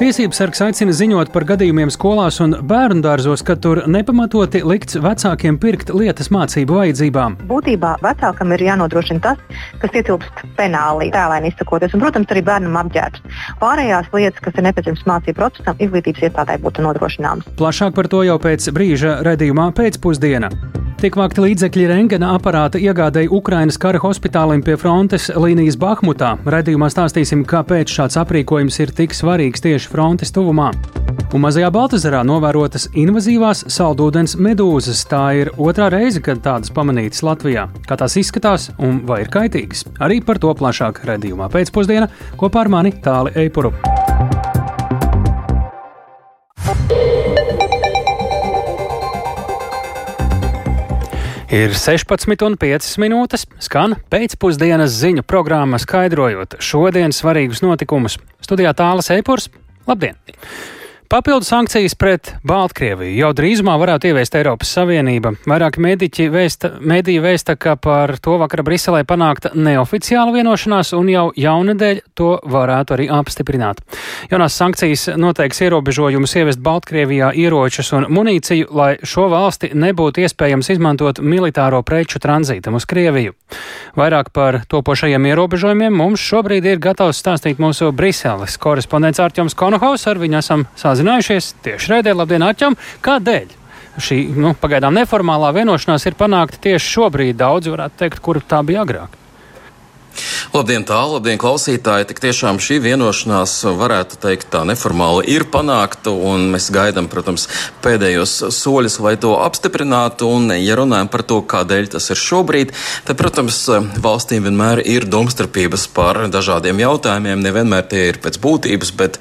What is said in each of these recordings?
Tiesības sargs aicina ziņot par gadījumiem skolās un bērnu dārzos, ka tur nepamatoti likts vecākiem pirkt lietas mācību vajadzībām. Būtībā vecākam ir jānodrošina tas, kas ietilpst penālī, tēlēni izsakoties, un, protams, arī bērnam apģērbs. Pārējās lietas, kas ir nepieciešamas mācību procesam, izglītības iestādē būtu nodrošināmas. Plašāk par to jau pēc brīža redzījumā pēcpusdienā. Tiek vākti līdzekļi rengena aparāta iegādēji Ukrainas kara hospitālim pie frontes līnijas Bahmutā. Redījumā stāstīsim, kāpēc šāds aprīkojums ir tik svarīgs tieši frontes tuvumā. Un mazajā Baltazarā novērotas invazīvās saldūdens medūzas. Tā ir otrā reize, kad tādas pamanītas Latvijā. Kā tās izskatās un vai ir kaitīgas? Arī par to plašāk redzījumā pēcpusdienā kopā ar mani Tāli Eipuru. Ir 16,5 minūtes, skan pēcpusdienas ziņu programma, skaidrojot šodienas svarīgus notikumus. Studijā tālāk Eipurs. Labdien! Papildu sankcijas pret Baltkrieviju jau drīzumā varētu ieviest Eiropas Savienība. Vairāki mediķi vēsta, mediji vēsta, ka par to vakar Briselē panākta neoficiāla vienošanās un jau jaunadēļ to varētu arī apstiprināt. Jaunās sankcijas noteiks ierobežojumus ievest Baltkrievijā ieročus un munīciju, lai šo valsti nebūtu iespējams izmantot militāro preču tranzītam uz Krieviju. Vairāk par topošajiem ierobežojumiem mums šobrīd ir gatavs stāstīt mūsu Briseles korespondents Arķoms Konohaus. Ar viņu esam sazinājušies tieši raidē. Labdien, Arķom! Kādēļ? Šī nu, pagaidām neformālā vienošanās ir panākta tieši šobrīd. Daudzi varētu teikt, kur tā bija agrāk. Labdien, tālu, labdien, klausītāji! Tik tiešām šī vienošanās, varētu teikt, tā neformāli ir panākta, un mēs gaidām, protams, pēdējos soļus, lai to apstiprinātu. Un, ja runājam par to, kādēļ tas ir šobrīd, tad, protams, valstīm vienmēr ir domstarpības par dažādiem jautājumiem. Nevienmēr tie ir pēc būtības, bet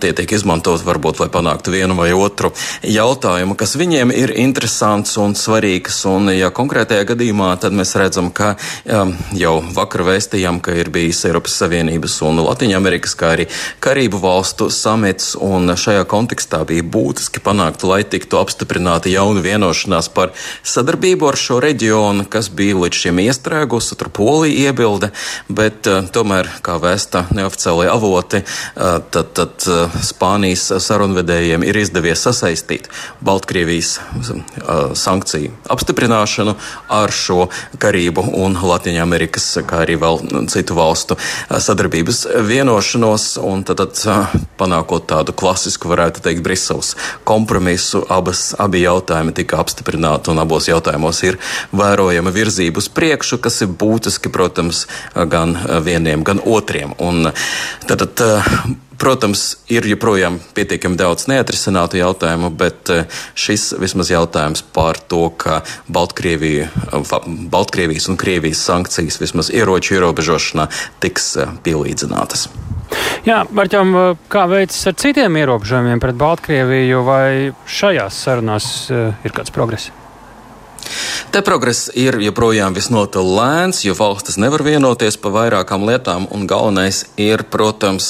tie tiek izmantot varbūt, lai panāktu vienu vai otru jautājumu, kas viņiem ir interesants un svarīgs. Un, ja konkrētajā gadījumā, tad mēs redzam, ka um, jau vakar vēstījām, ka ir bijis Eiropas Savienības un Latvijas-Amerikas, kā arī Karību valstu samits, un šajā kontekstā bija būtiski panākt, lai tiktu apstiprināta jauna vienošanās par sadarbību ar šo reģionu, kas bija līdz šim iestrēgusi, tur Polija iebilde, bet uh, tomēr, kā vēsta neoficiālajie avoti, uh, tad, tad uh, Spānijas sarunvedējiem ir izdevies sasaistīt Baltkrievijas sankciju apstiprināšanu ar šo Karību un Latvijas-Amerikas, kā arī vēl citu valstu sadarbības vienošanos, un tad, tad panākot tādu klasisku, varētu teikt, Briseles kompromisu, abas, abi jautājumi tika apstiprināti, un abos jautājumos ir vērojama virzība uz priekšu, kas ir būtiski, protams, gan vieniem, gan otriem. Un tad, tad Protams, ir joprojām pietiekami daudz neatrisinātu jautājumu, bet šis vismaz jautājums par to, ka Baltkrievija, Baltkrievijas un Krievijas sankcijas vismaz ieroču ierobežošanā tiks pielīdzinātas. Jā, Marķam, kā veicas ar citiem ierobežojumiem pret Baltkrieviju, vai šajās sarunās ir kāds progress? Te progress ir joprojām visnotaļ lēns, jo valstis nevar vienoties par vairākām lietām, un galvenais ir, protams,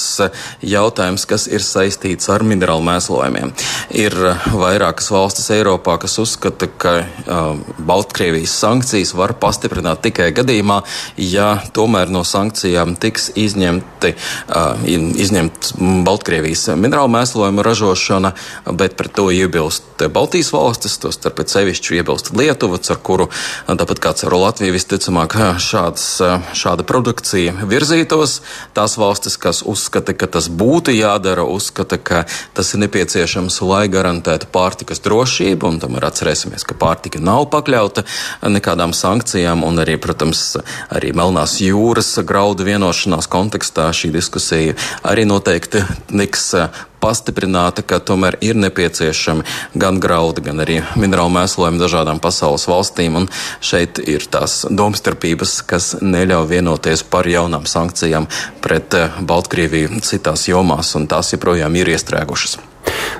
jautājums, kas ir saistīts ar minerālu mēslojumiem. Ir vairākas valstis Eiropā, kas uzskata, ka uh, Baltkrievijas sankcijas var pastiprināt tikai gadījumā, ja tomēr no sankcijām tiks izņemti, uh, izņemt Baltkrievijas minerālu mēslojumu ražošana, bet pret to iebilst Baltijas valstis, to starp sevišķi iebilst Lietuva, ar kuru, tāpat kā ar Latviju, visticamāk, šāds, šāda produkcija virzītos. Tās valstis, kas uzskata, ka tas būtu jādara, uzskata, ka tas ir nepieciešams, lai garantētu pārtikas drošību, un tomēr atcerēsimies, ka pārtika nav pakļauta nekādām sankcijām, un arī, protams, arī Melnās jūras graudu vienošanās kontekstā šī diskusija arī noteikti tiks pastiprināta, ka tomēr ir nepieciešami gan graudi, gan arī minerālu mēslojumi dažādām pasaules valstīm. Un šeit ir tās domstarpības, kas neļauj vienoties par jaunām sankcijām pret eh, Baltkrieviju citās jomās, un tās joprojām ir iestrēgušas.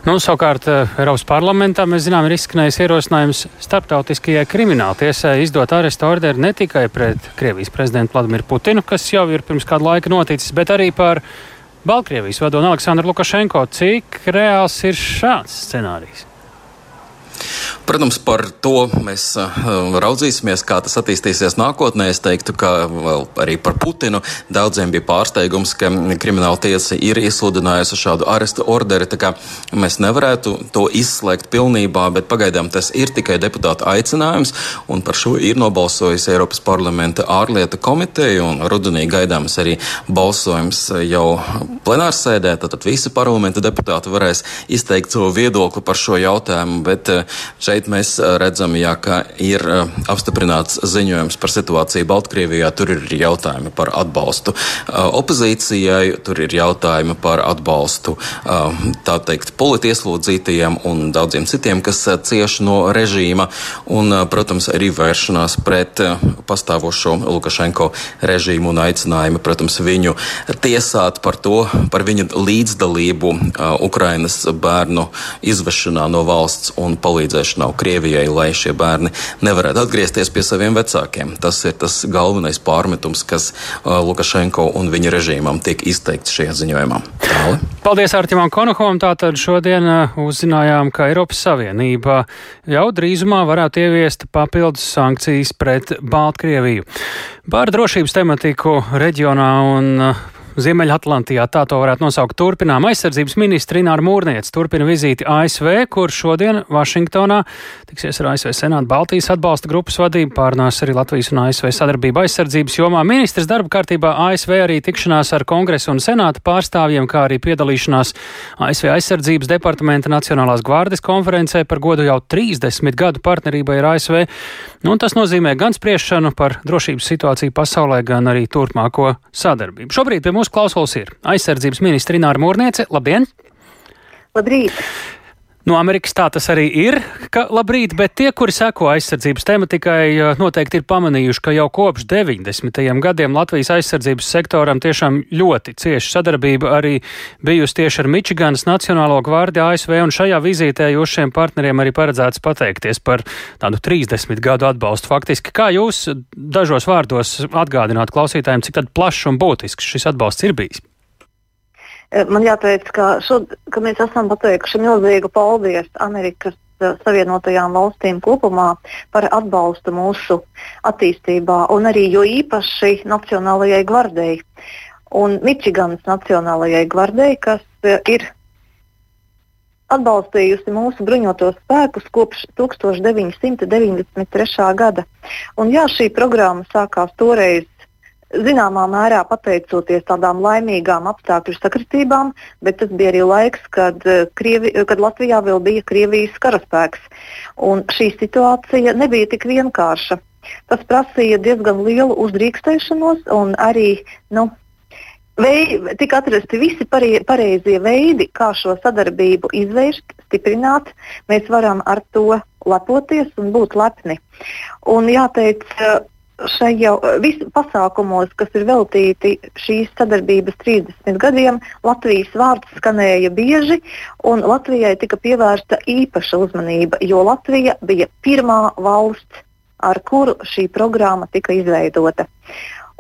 Nu, savukārt, eh, Eiropas parlamentā mēs zinām, ir izskanējis ierosinājums starptautiskajai krimināla tiesai izdot arestu orderu ne tikai pret Krievijas prezidentu Vladimiru Putinu, kas jau ir pirms kāda laika noticis, bet arī par Baltkrievijas vadoni Aleksandru Lukašenko. Cik reāls ir šāds scenārijs? Protams, par to mēs raudzīsimies, kā tas attīstīsies nākotnē. Es teiktu, ka arī par Putinu daudziem bija pārsteigums, ka krimināla tiesa ir izsludinājusi šādu arestu orderi. Mēs nevarētu to izslēgt pilnībā, bet pagaidām tas ir tikai deputāta aicinājums, un par šo ir nobalsojusi Eiropas parlamenta ārlietu komiteja, un rudenī gaidāms arī balsojums jau plenārsēdē. Tad visi parlamenta deputāti varēs izteikt savu viedokli par šo jautājumu, bet eh, šeit mēs redzam, jā, ka ir apstiprināts ziņojums par situāciju Baltkrievijā. Tur ir jautājumi par atbalstu opozīcijai, tur ir jautājumi par atbalstu tā teikt politieslodzītajiem un daudziem citiem, kas cieši no režīma, un, protams, arī vēršanās pret pastāvošo Lukašenko režīmu un aicinājumi, protams, viņu tiesāt par to, par viņa līdzdalību Ukrainas bērnu izvešanā no valsts un palīdzēšanā Krievijai, lai šie bērni nevarētu atgriezties pie saviem vecākiem. Tas ir tas galvenais pārmetums, kas Lukašenko un viņa režīmam tiek izteikts šajā ziņojumā. Tāli. Paldies Artimam Konohovam. Tātad šodien uzzinājām, ka Eiropas Savienība jau drīzumā varētu ieviest papildus sankcijas pret Baltkrieviju. Par drošības tematiku reģionā un Ziemeļatlantijā, tā to varētu nosaukt. Turpinām aizsardzības ministra Ināra Mūrniec turpina vizīti ASV, kur šodien Vašingtonā tiksies ar ASV Senāta Baltijas atbalsta grupas vadību, pārnās arī Latvijas un ASV sadarbība aizsardzības jomā. Ministrs darba kārtībā ASV arī tikšanās ar kongresu un senāta pārstāvjiem, kā arī piedalīšanās ASV aizsardzības departamenta Nacionālās gvārdes konferencē par godu jau 30 gadu partnerībai ar ASV. Nu, tas nozīmē gan spriešanu par drošības situāciju pasaulē, gan arī turpmāko sadarbību. Šobrīd pie mūsu klausulas ir aizsardzības ministra Ināra Mūrniece. Labdien! Labrīt! No Amerikas tā tas arī ir, ka labrīt, bet tie, kuri seko aizsardzības tematikai, noteikti ir pamanījuši, ka jau kopš 90. gadiem Latvijas aizsardzības sektoram tiešām ļoti cieša sadarbība arī bijusi tieši ar Mičiganas Nacionālo gvārdi ASV, un šajā vizītē jūs šiem partneriem arī paredzēts pateikties par tādu 30 gadu atbalstu. Faktiski, kā jūs dažos vārdos atgādināt klausītājiem, cik plašs un būtisks šis atbalsts ir bijis? Eh, man jāteic, ka, šod, ka mēs esam pateikuši milzīgu paldies Amerikas eh, Savienotajām valstīm kopumā par atbalstu mūsu attīstībā, un arī jo īpaši Nacionālajai gvardei un Mičiganas Nacionālajai gvardei, kas eh, ir atbalstījusi mūsu bruņotos spēkus kopš 1993. gada. Un, jā, šī programma sākās toreiz Zināmā mērā pateicoties tādām laimīgām apstākļu sakritībām, bet tas bija arī laiks, kad, eh, Krievi, kad Latvijā vēl bija Krievijas karaspēks. Un šī situācija nebija tik vienkārša. Tas prasīja diezgan lielu uzdrīkstēšanos un arī nu, vei, tika atrasti visi pareizie veidi, kā šo sadarbību izvērst, stiprināt. Mēs varam ar to lepoties un būt lepni. Un jāteic, šajā visu pasākumos, kas ir veltīti šīs sadarbības 30 gadiem, Latvijas vārds skanēja bieži, un Latvijai tika pievērsta īpaša uzmanība, jo Latvija bija pirmā valsts, ar kuru šī programma tika izveidota.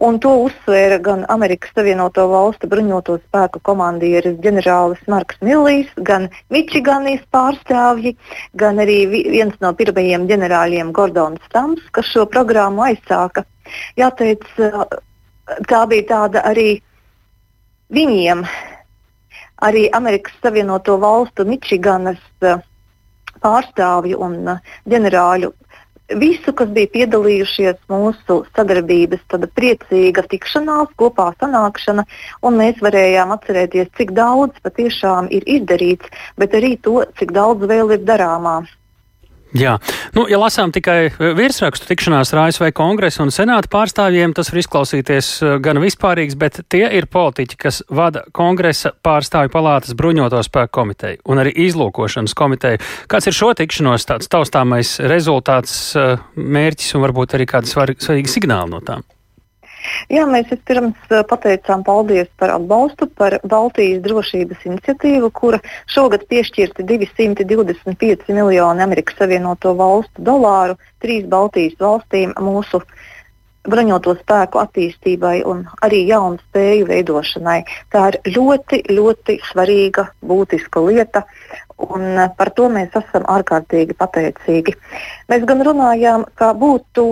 Un to uzsvēra gan Amerikas Savienoto Valstu bruņoto spēku komandieris ģenerālis Marks Millijs, gan Mičiganijas pārstāvji, gan arī viens no pirmajiem ģenerāļiem Gordons Stams, kas šo programmu aizsāka. Jāteic, tā bija tāda arī viņiem, arī Amerikas Savienoto Valstu Mičiganas pārstāvju un ģenerāļu visu, kas bija piedalījušies mūsu sadarbības, tāda priecīga tikšanās, kopā sanākšana, un mēs varējām atcerēties, cik daudz patiešām ir izdarīts, bet arī to, cik daudz vēl ir darāmā. Jā, nu, ja lasām tikai e, virsrakstu tikšanās ar ASV kongresa un senāta pārstāvjiem, tas var izklausīties e, gan vispārīgs, bet tie ir politiķi, kas vada kongresa pārstāvju palātas bruņoto spēku komiteju un arī izlūkošanas komiteju. Kāds ir šo tikšanos tāds taustāmais rezultāts, e, mērķis un varbūt arī kādi svarīgi signāli no tām? Jā, mēs vispirms pateicām paldies par atbalstu, par Baltijas drošības iniciatīvu, kura šogad piešķirti 225 miljoni Amerikas Savienoto Valstu dolāru trīs Baltijas valstīm mūsu bruņoto spēku attīstībai un arī jaunu spēju veidošanai. Tā ir ļoti, ļoti svarīga, būtiska lieta, un eh, par to mēs esam ārkārtīgi pateicīgi. Mēs gan runājām, ka būtu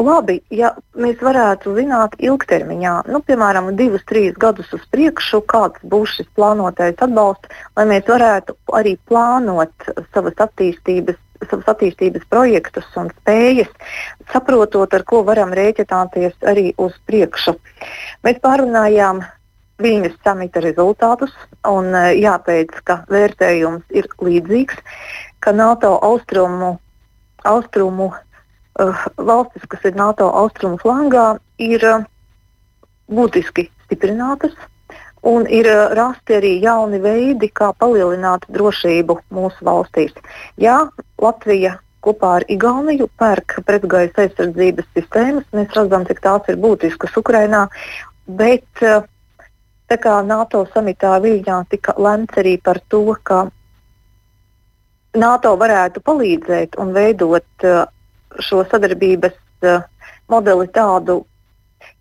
labi, ja mēs varētu zināt ilgtermiņā, nu, piemēram, divus, trīs gadus uz priekšu, kāds būs šis plānotais atbalsts, lai mēs varētu arī plānot savas attīstības savus attīstības projektus un spējas, saprotot, ar ko varam rēķināties arī uz priekšu. Mēs pārunājām Viņas samita rezultātus, un e, jāteic, ka vērtējums ir līdzīgs, ka NATO austrumu, austrumu uh, valstis, kas ir NATO austrumu flangā, ir uh, būtiski stiprinātas, un ir eh, rasti arī jauni veidi, kā palielināt drošību mūsu valstīs. Jā, Latvija kopā ar Igauniju pērk pretgaisa aizsardzības sistēmas. Mēs redzam, cik tās ir būtiskas Ukrainā, bet eh, tā kā NATO samitā Viļņā tika lemts arī par to, ka NATO varētu palīdzēt un veidot eh, šo sadarbības modeli tādu,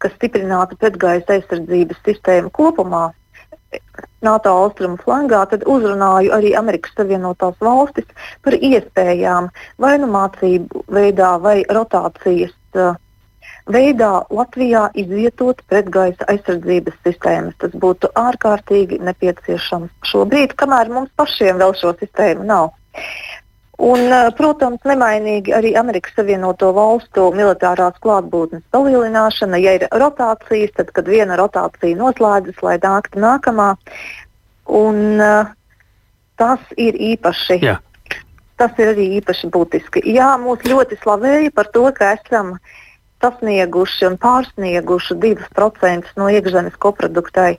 kas stiprinātu pretgaisa aizsardzības sistēmu kopumā. NATO austrumu flangā, tad uzrunāju arī Amerikas Savienotās valstis par iespējām vai nu mācību veidā, vai rotācijas uh, veidā Latvijā izvietot pretgaisa aizsardzības sistēmas. Tas būtu ārkārtīgi nepieciešams šobrīd, kamēr mums pašiem vēl šo sistēmu nav. Un, protams, nemainīgi arī Amerikas Savienoto Valstu militārās klātbūtnes palielināšana. Ja ir rotācijas, tad, kad viena rotācija noslēdzas, lai nāktu nākamā, un uh, tas ir īpaši. Jā. Tas ir arī īpaši būtiski. Jā, mūs ļoti slavēja par to, ka esam sasnieguši un pārsnieguši 2% no iekšzemes koproduktai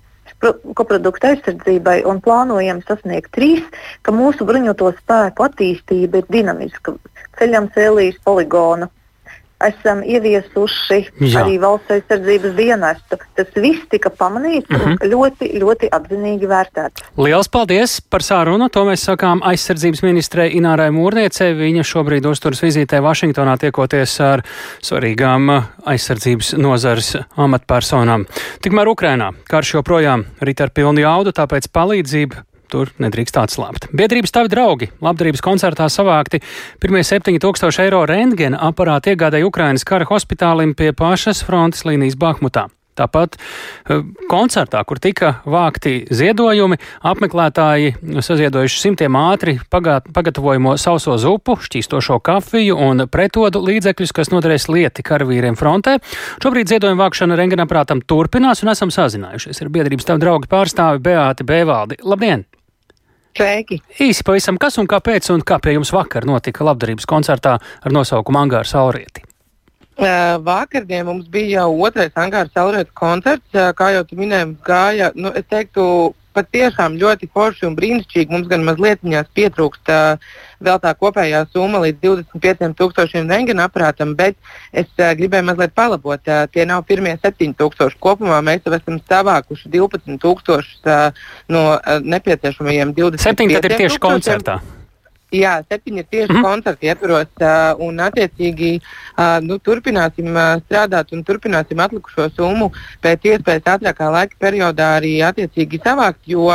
koprodukta aizsardzībai un plānojam sasniegt trīs, ka mūsu bruņoto spēku attīstība ir dinamiska. Ceļam cēlīs poligonu esam ieviesuši Jā. arī valsts aizsardzības dienestu. Tas viss tika pamanīts mm -hmm. un mhm. ļoti, ļoti atzinīgi vērtēts. Lielas paldies par sārunu. To mēs sakām aizsardzības ministrei Inārai Mūrniecei. Viņa šobrīd uzturas vizītē Vašingtonā tiekoties ar svarīgām aizsardzības nozares amatpersonām. Tikmēr Ukrainā karš joprojām rit ar pilnu jaudu, tāpēc palīdzība tur nedrīkst atslābt. Biedrības tavi draugi labdarības koncertā savākti pirmie 7000 eiro rentgena aparāti iegādāja Ukrainas kara hospitālim pie pašas frontes līnijas Bahmutā. Tāpat eh, koncertā, kur tika vākti ziedojumi, apmeklētāji saziedojuši simtiem ātri pagatavojamo sauso zupu, šķīstošo kafiju un pretodu līdzekļus, kas noderēs lieti karavīriem frontē. Šobrīd ziedojuma vākšana rengenaprātam turpinās un esam sazinājušies ar biedrības tavu draugu pārstāvi Beāti Bēvaldi. Labdien! Sveiki! Īsi pavisam, kas un kāpēc un kā pie jums vakar notika labdarības koncertā ar nosaukumu Angāra Saurieti? Vakardien mums bija jau otrais Angāra Saurieti koncerts, kā jau tu minēji, gāja, nu, es teiktu, patiešām ļoti forši un brīnišķīgi. Mums gan mazliet pietrūkst uh, vēl tā kopējā summa līdz 25,000 rengena aparātam, bet es uh, gribēju mazliet palabot. Uh, tie nav pirmie 7,000 kopumā. Mēs jau esam savākuši 12,000 uh, no uh, nepieciešamajiem 20. 7 tad ir tieši koncertā. Jā, septiņi ir tieši mm -hmm. koncerti ietvaros, uh, un attiecīgi uh, nu, turpināsim uh, strādāt un turpināsim atlikušo summu pēc iespējas ātrākā laika periodā arī attiecīgi savākt, jo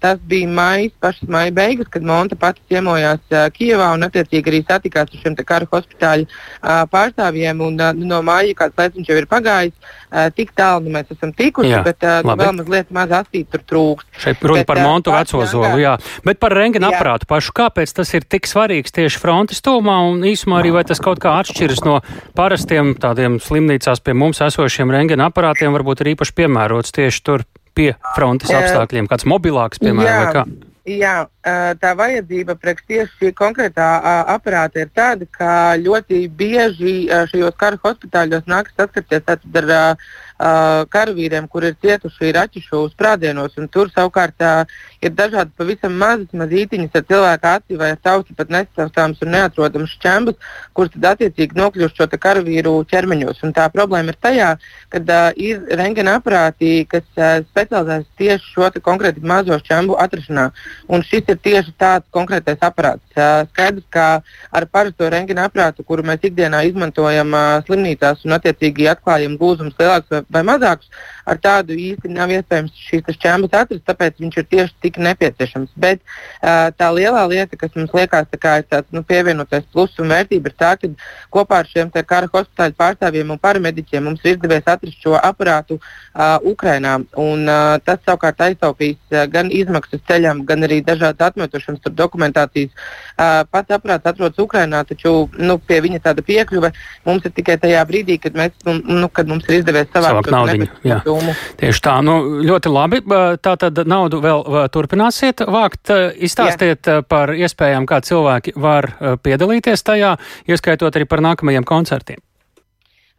tas bija maijas, pašas maija beigas, kad Monta pati ciemojās uh, Kijevā un attiecīgi arī satikās ar šiem kara hospitāļu uh, pārstāvjiem. Un, uh, no māja kāds laiks viņš jau ir pagājis, uh, tik tālu nu, mēs esam tikuši, jā, bet uh, nu, vēl mazliet maz astīt tur trūkst. Šeit runa par Montu veco zolu, jā. Bet par rengena aparātu pašu, kāpēc tas ir? Ir tik svarīgs tieši frontes tūmā, un īsumā arī vai tas kaut kā atšķiras no parastiem tādiem slimnīcās pie mums esošiem rengena aparātiem, varbūt ir īpaši piemērots tieši tur pie frontes apstākļiem, kāds mobilāks, piemēram, vai kā? Jā, tā vajadzība priekš tieši šī konkrētā aparāta ir tāda, ka ļoti bieži šajos kara hospitāļos nākas saskarties ar karavīriem, kur ir cietuši raķešu sprādienos. Tur savukārt ir dažādi pavisam mazas mazītiņas ar cilvēku aci vai ar tautu pat nesastāvs un neatrodams šķembas, kuras tad attiecīgi nokļūst šo karavīru ķermeņos. Un tā problēma ir tajā, ka uh, ir rengena aparāti, kas uh, specializējas tieši šo konkrēti mazo šķembu atrašanā. Un šis ir tieši tāds konkrētais aparāts. Skaidrs, ka ar parasto rengina aparātu, kuru mēs ikdienā izmantojam slimnīcās un attiecīgi atklājam gūzumus lielākus vai, vai mazākus, ar tādu īsti nav iespējams šīs šķēmas atrast, tāpēc viņš ir tieši tik nepieciešams. Bet uh, tā lielā lieta, kas mums liekas tā ir tāds nu, pievienotais pluss un vērtība, ir tā, ka kopā ar šiem kara hospitāļu pārstāvjiem un paramediķiem mums ir izdevies atrast šo aparātu uh, Ukrainā. Un, uh, tas savukārt aiztaupīs uh, gan izmaksas ceļam, gan arī dažādas atmetošanas dokumentācijas. Uh, pats aparāts atrodas Ukrainā, taču nu, pie viņa tāda piekļuve mums ir tikai tajā brīdī, kad, mēs, nu, nu kad mums ir izdevies savākt naudu. Tieši tā, nu, ļoti labi. Tā tad naudu vēl turpināsiet vākt. Izstāstiet Jā. par iespējām, kā cilvēki var piedalīties tajā, ieskaitot arī par nākamajiem koncertiem.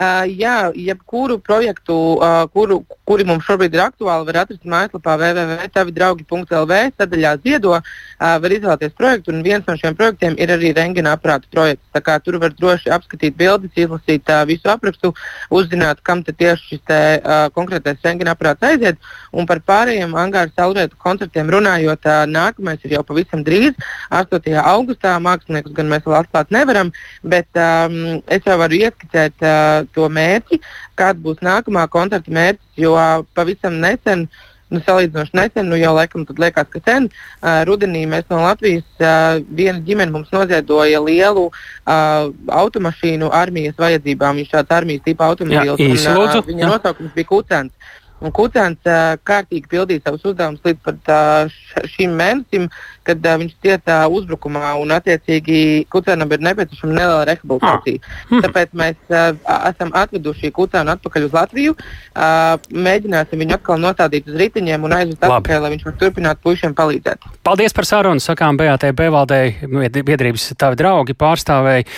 Uh, jā, jebkuru projektu, uh, kuru, kuri mums šobrīd ir aktuāli, var atrast mājaslapā www.tavidraugi.lv. Sadaļā ziedo uh, var izvēlēties projektu, un viens no šiem projektiem ir arī rengena aparātu projekts. Tur var droši apskatīt bildes, izlasīt uh, visu aprakstu, uzzināt, kam tieši šis te, uh, konkrētais rengena aparāts aiziet. Un par pārējiem angāra saulrietu koncertiem runājot, uh, nākamais ir jau pavisam drīz, 8. augustā. Māksliniekus gan mēs vēl atklāt nevaram, bet um, es jau varu ieskicēt. Uh, to mērķi, kāda būs nākamā koncerta mērķis. Jo pavisam nesen, nu, salīdzinoši nesen, nu jau laikam liekas, ka sen, uh, rudenī mēs no Latvijas uh, viena ģimene mums noziedoja lielu uh, automašīnu armijas vajadzībām. Viņš tāds armijas tipa automobīls. Jā, un, uh, viņa nosaukums bija Kucēns. Un Kucēns uh, kārtīgi pildīja savus uzdevumus līdz pat uh, šim mēnesim, kad uh, viņš cieta uzbrukumā. Un, attiecīgi, Kucēnam ir nepieciešama neliela rehabilitācija. Ah. Tāpēc mēs uh, esam atveduši Kucēnu atpakaļ uz Latviju. Uh, mēģināsim viņu atkal nostādīt uz riteņiem un aizvest atpakaļ, lai viņš var turpināt puišiem palīdzēt. Paldies par sarunu. Sakām BATB valdei biedrības tavi draugi pārstāvēji.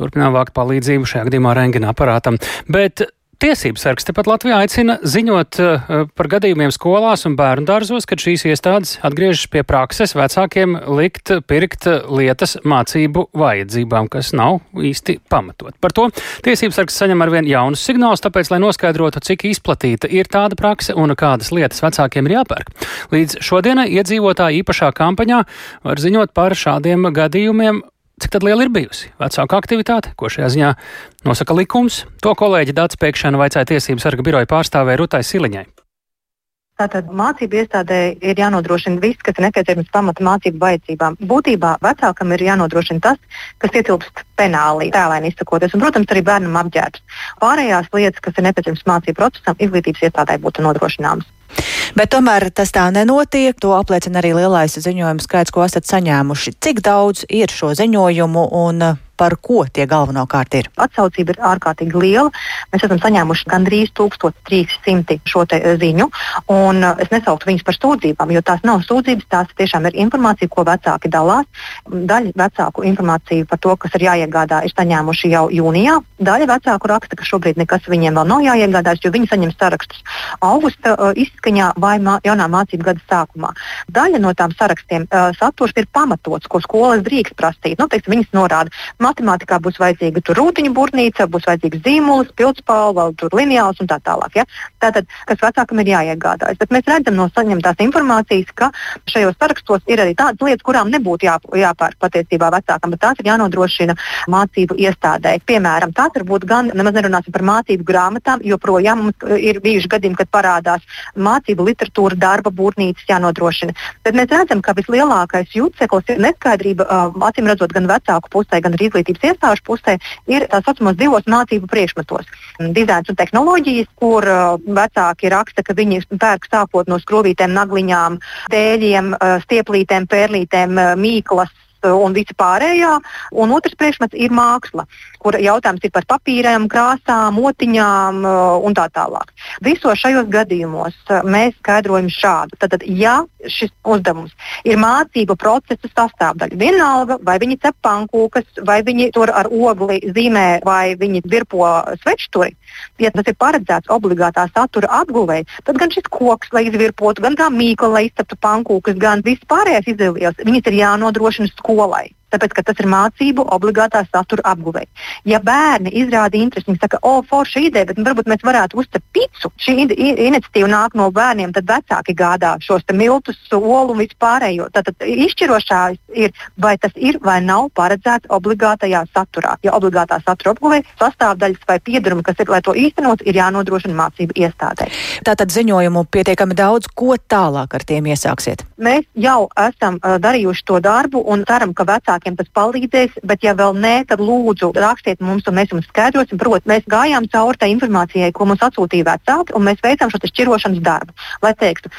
Turpinām vākt palīdzību šajā gadījumā rengina aparātam. Bet Tiesības sargs tepat Latvijā aicina ziņot uh, par gadījumiem skolās un bērnu dārzos, kad šīs iestādes atgriežas pie prakses vecākiem likt pirkt lietas mācību vajadzībām, kas nav īsti pamatot. Par to tiesības sargs saņem arvien jaunus signālus, tāpēc, lai noskaidrotu, cik izplatīta ir tāda prakse un kādas lietas vecākiem ir jāpērk. Līdz šodienai iedzīvotāji īpašā kampaņā var ziņot par šādiem gadījumiem Cik liela ir bijusi vecāka aktivitāte, ko šajā ziņā nosaka likums? To kolēģi Dārts Pēkšana vaicāja tiesības sarga biroja pārstāvē Rutai Siliņai. Tātad mācību iestādē ir jānodrošina viss, kas ir nepieciešams pamata mācību vajadzībām. Būtībā vecākam ir jānodrošina tas, kas ietilpst penālī, tēlēni izsakoties, un, protams, arī bērnam apģērbs. Pārējās lietas, kas ir nepieciešamas mācību procesam, izglītības iestādē būtu nodrošināmas. Bet tomēr tas tā nenotiek. To apliecina arī lielais ziņojuma skaits, ko esat saņēmuši. Cik daudz ir šo ziņojumu un par ko tie galvenokārt ir? Atsaucība ir ārkārtīgi liela. Mēs esam saņēmuši gandrīz 1300 šo eh, ziņu, un eh, es nesauktu viņus par sūdzībām, jo tās nav sūdzības, tās tiešām ir informācija, ko vecāki dalās. Daļa vecāku informāciju par to, kas ir jāiegādā, ir saņēmuši jau jūnijā. Daļa vecāku raksta, ka šobrīd nekas viņiem vēl nav jāiegādājas, jo viņi saņem sarakstus augusta uh, izskaņā vai mā, jaunā mācību gada sākumā. Daļa no tām sarakstiem uh, saturs ir pamatots, ko skolas drīkst prasīt. Nu, teiksim, viņas norāda, matemātikā būs vajadzīga rūtiņu būrnīca, būs vajadzīgs zīmols, pildspalva, lineāls un tā tālāk. Ja? Tātad, kas vecākam ir jāiegādājas. Bet mēs redzam no saņemtās informācijas, ka šajos sarakstos ir arī tādas lietas, kurām nebūtu jā, jāpērk patiesībā vecākam, bet tās ir jānodrošina mācību iestādē. Piemēram, tās var būt gan, nemaz nerunāsim par mācību grāmatām, jo projām mums ir bijuši gadījumi, kad parādās mācību literatūra, darba būrnīcas jānodrošina. Bet mēs redzam, ka vislielākais juceklis ir neskaidrība, uh, acīm redzot, gan vecāku pusē, gan arī izglītības iestāžu pusē ir tā saucamos divos mācību priekšmetos. Dizains un tehnoloģijas, kur uh, vecāki raksta, ka viņi pērk sākot no skrūvītēm, nagliņām, dēļiem, uh, stieplītēm, pērlītēm, uh, mīklas, un visi pārējā. Un otrs priekšmets ir māksla, kur jautājums ir par papīriem, krāsām, motiņām uh, un tā tālāk. Visos šajos gadījumos uh, mēs skaidrojam šādu. Tad, ja šis uzdevums ir mācību procesa sastāvdaļa, vienalga vai viņi cep pankūkas, vai viņi tur ar ogli zīmē, vai viņi virpo svečturi, ja tas ir paredzēts obligātā satura apguvei, tad gan šis koks, lai izvirpotu, gan tā mīkla, lai izceptu pankūkas, gan viss pārējais izdevības, viņas ir jānodrošina skolai. Tāpēc, ka tas ir mācību obligātā satura apguvei. Ja bērni izrāda interesi, viņi saka, o, forša ideja, bet varbūt mēs varētu uztapt picu. Šī iniciatīva nāk no bērniem, tad vecāki gādā šos miltus, soli un vispārējo. Tātad izšķirošais ir, vai tas ir vai nav paredzēts obligātajā saturā. Ja obligātā satura apguvei sastāvdaļas vai piedarumi, kas ir, lai to īstenot, ir jānodrošina mācību iestādē. Tātad ziņojumu pietiekami daudz, ko tālāk ar tiem iesāksiet? Mēs jau esam uh, darījuši to darbu un ceram, ka vecākiem tas palīdzēs, bet ja vēl nē, tad lūdzu rakstiet mums un mēs jums skaidrosim. Protams, mēs gājām cauri tai informācijai, ko mums atsūtīja vecāki, un mēs veicām šo šķirošanas darbu. Lai teiktu,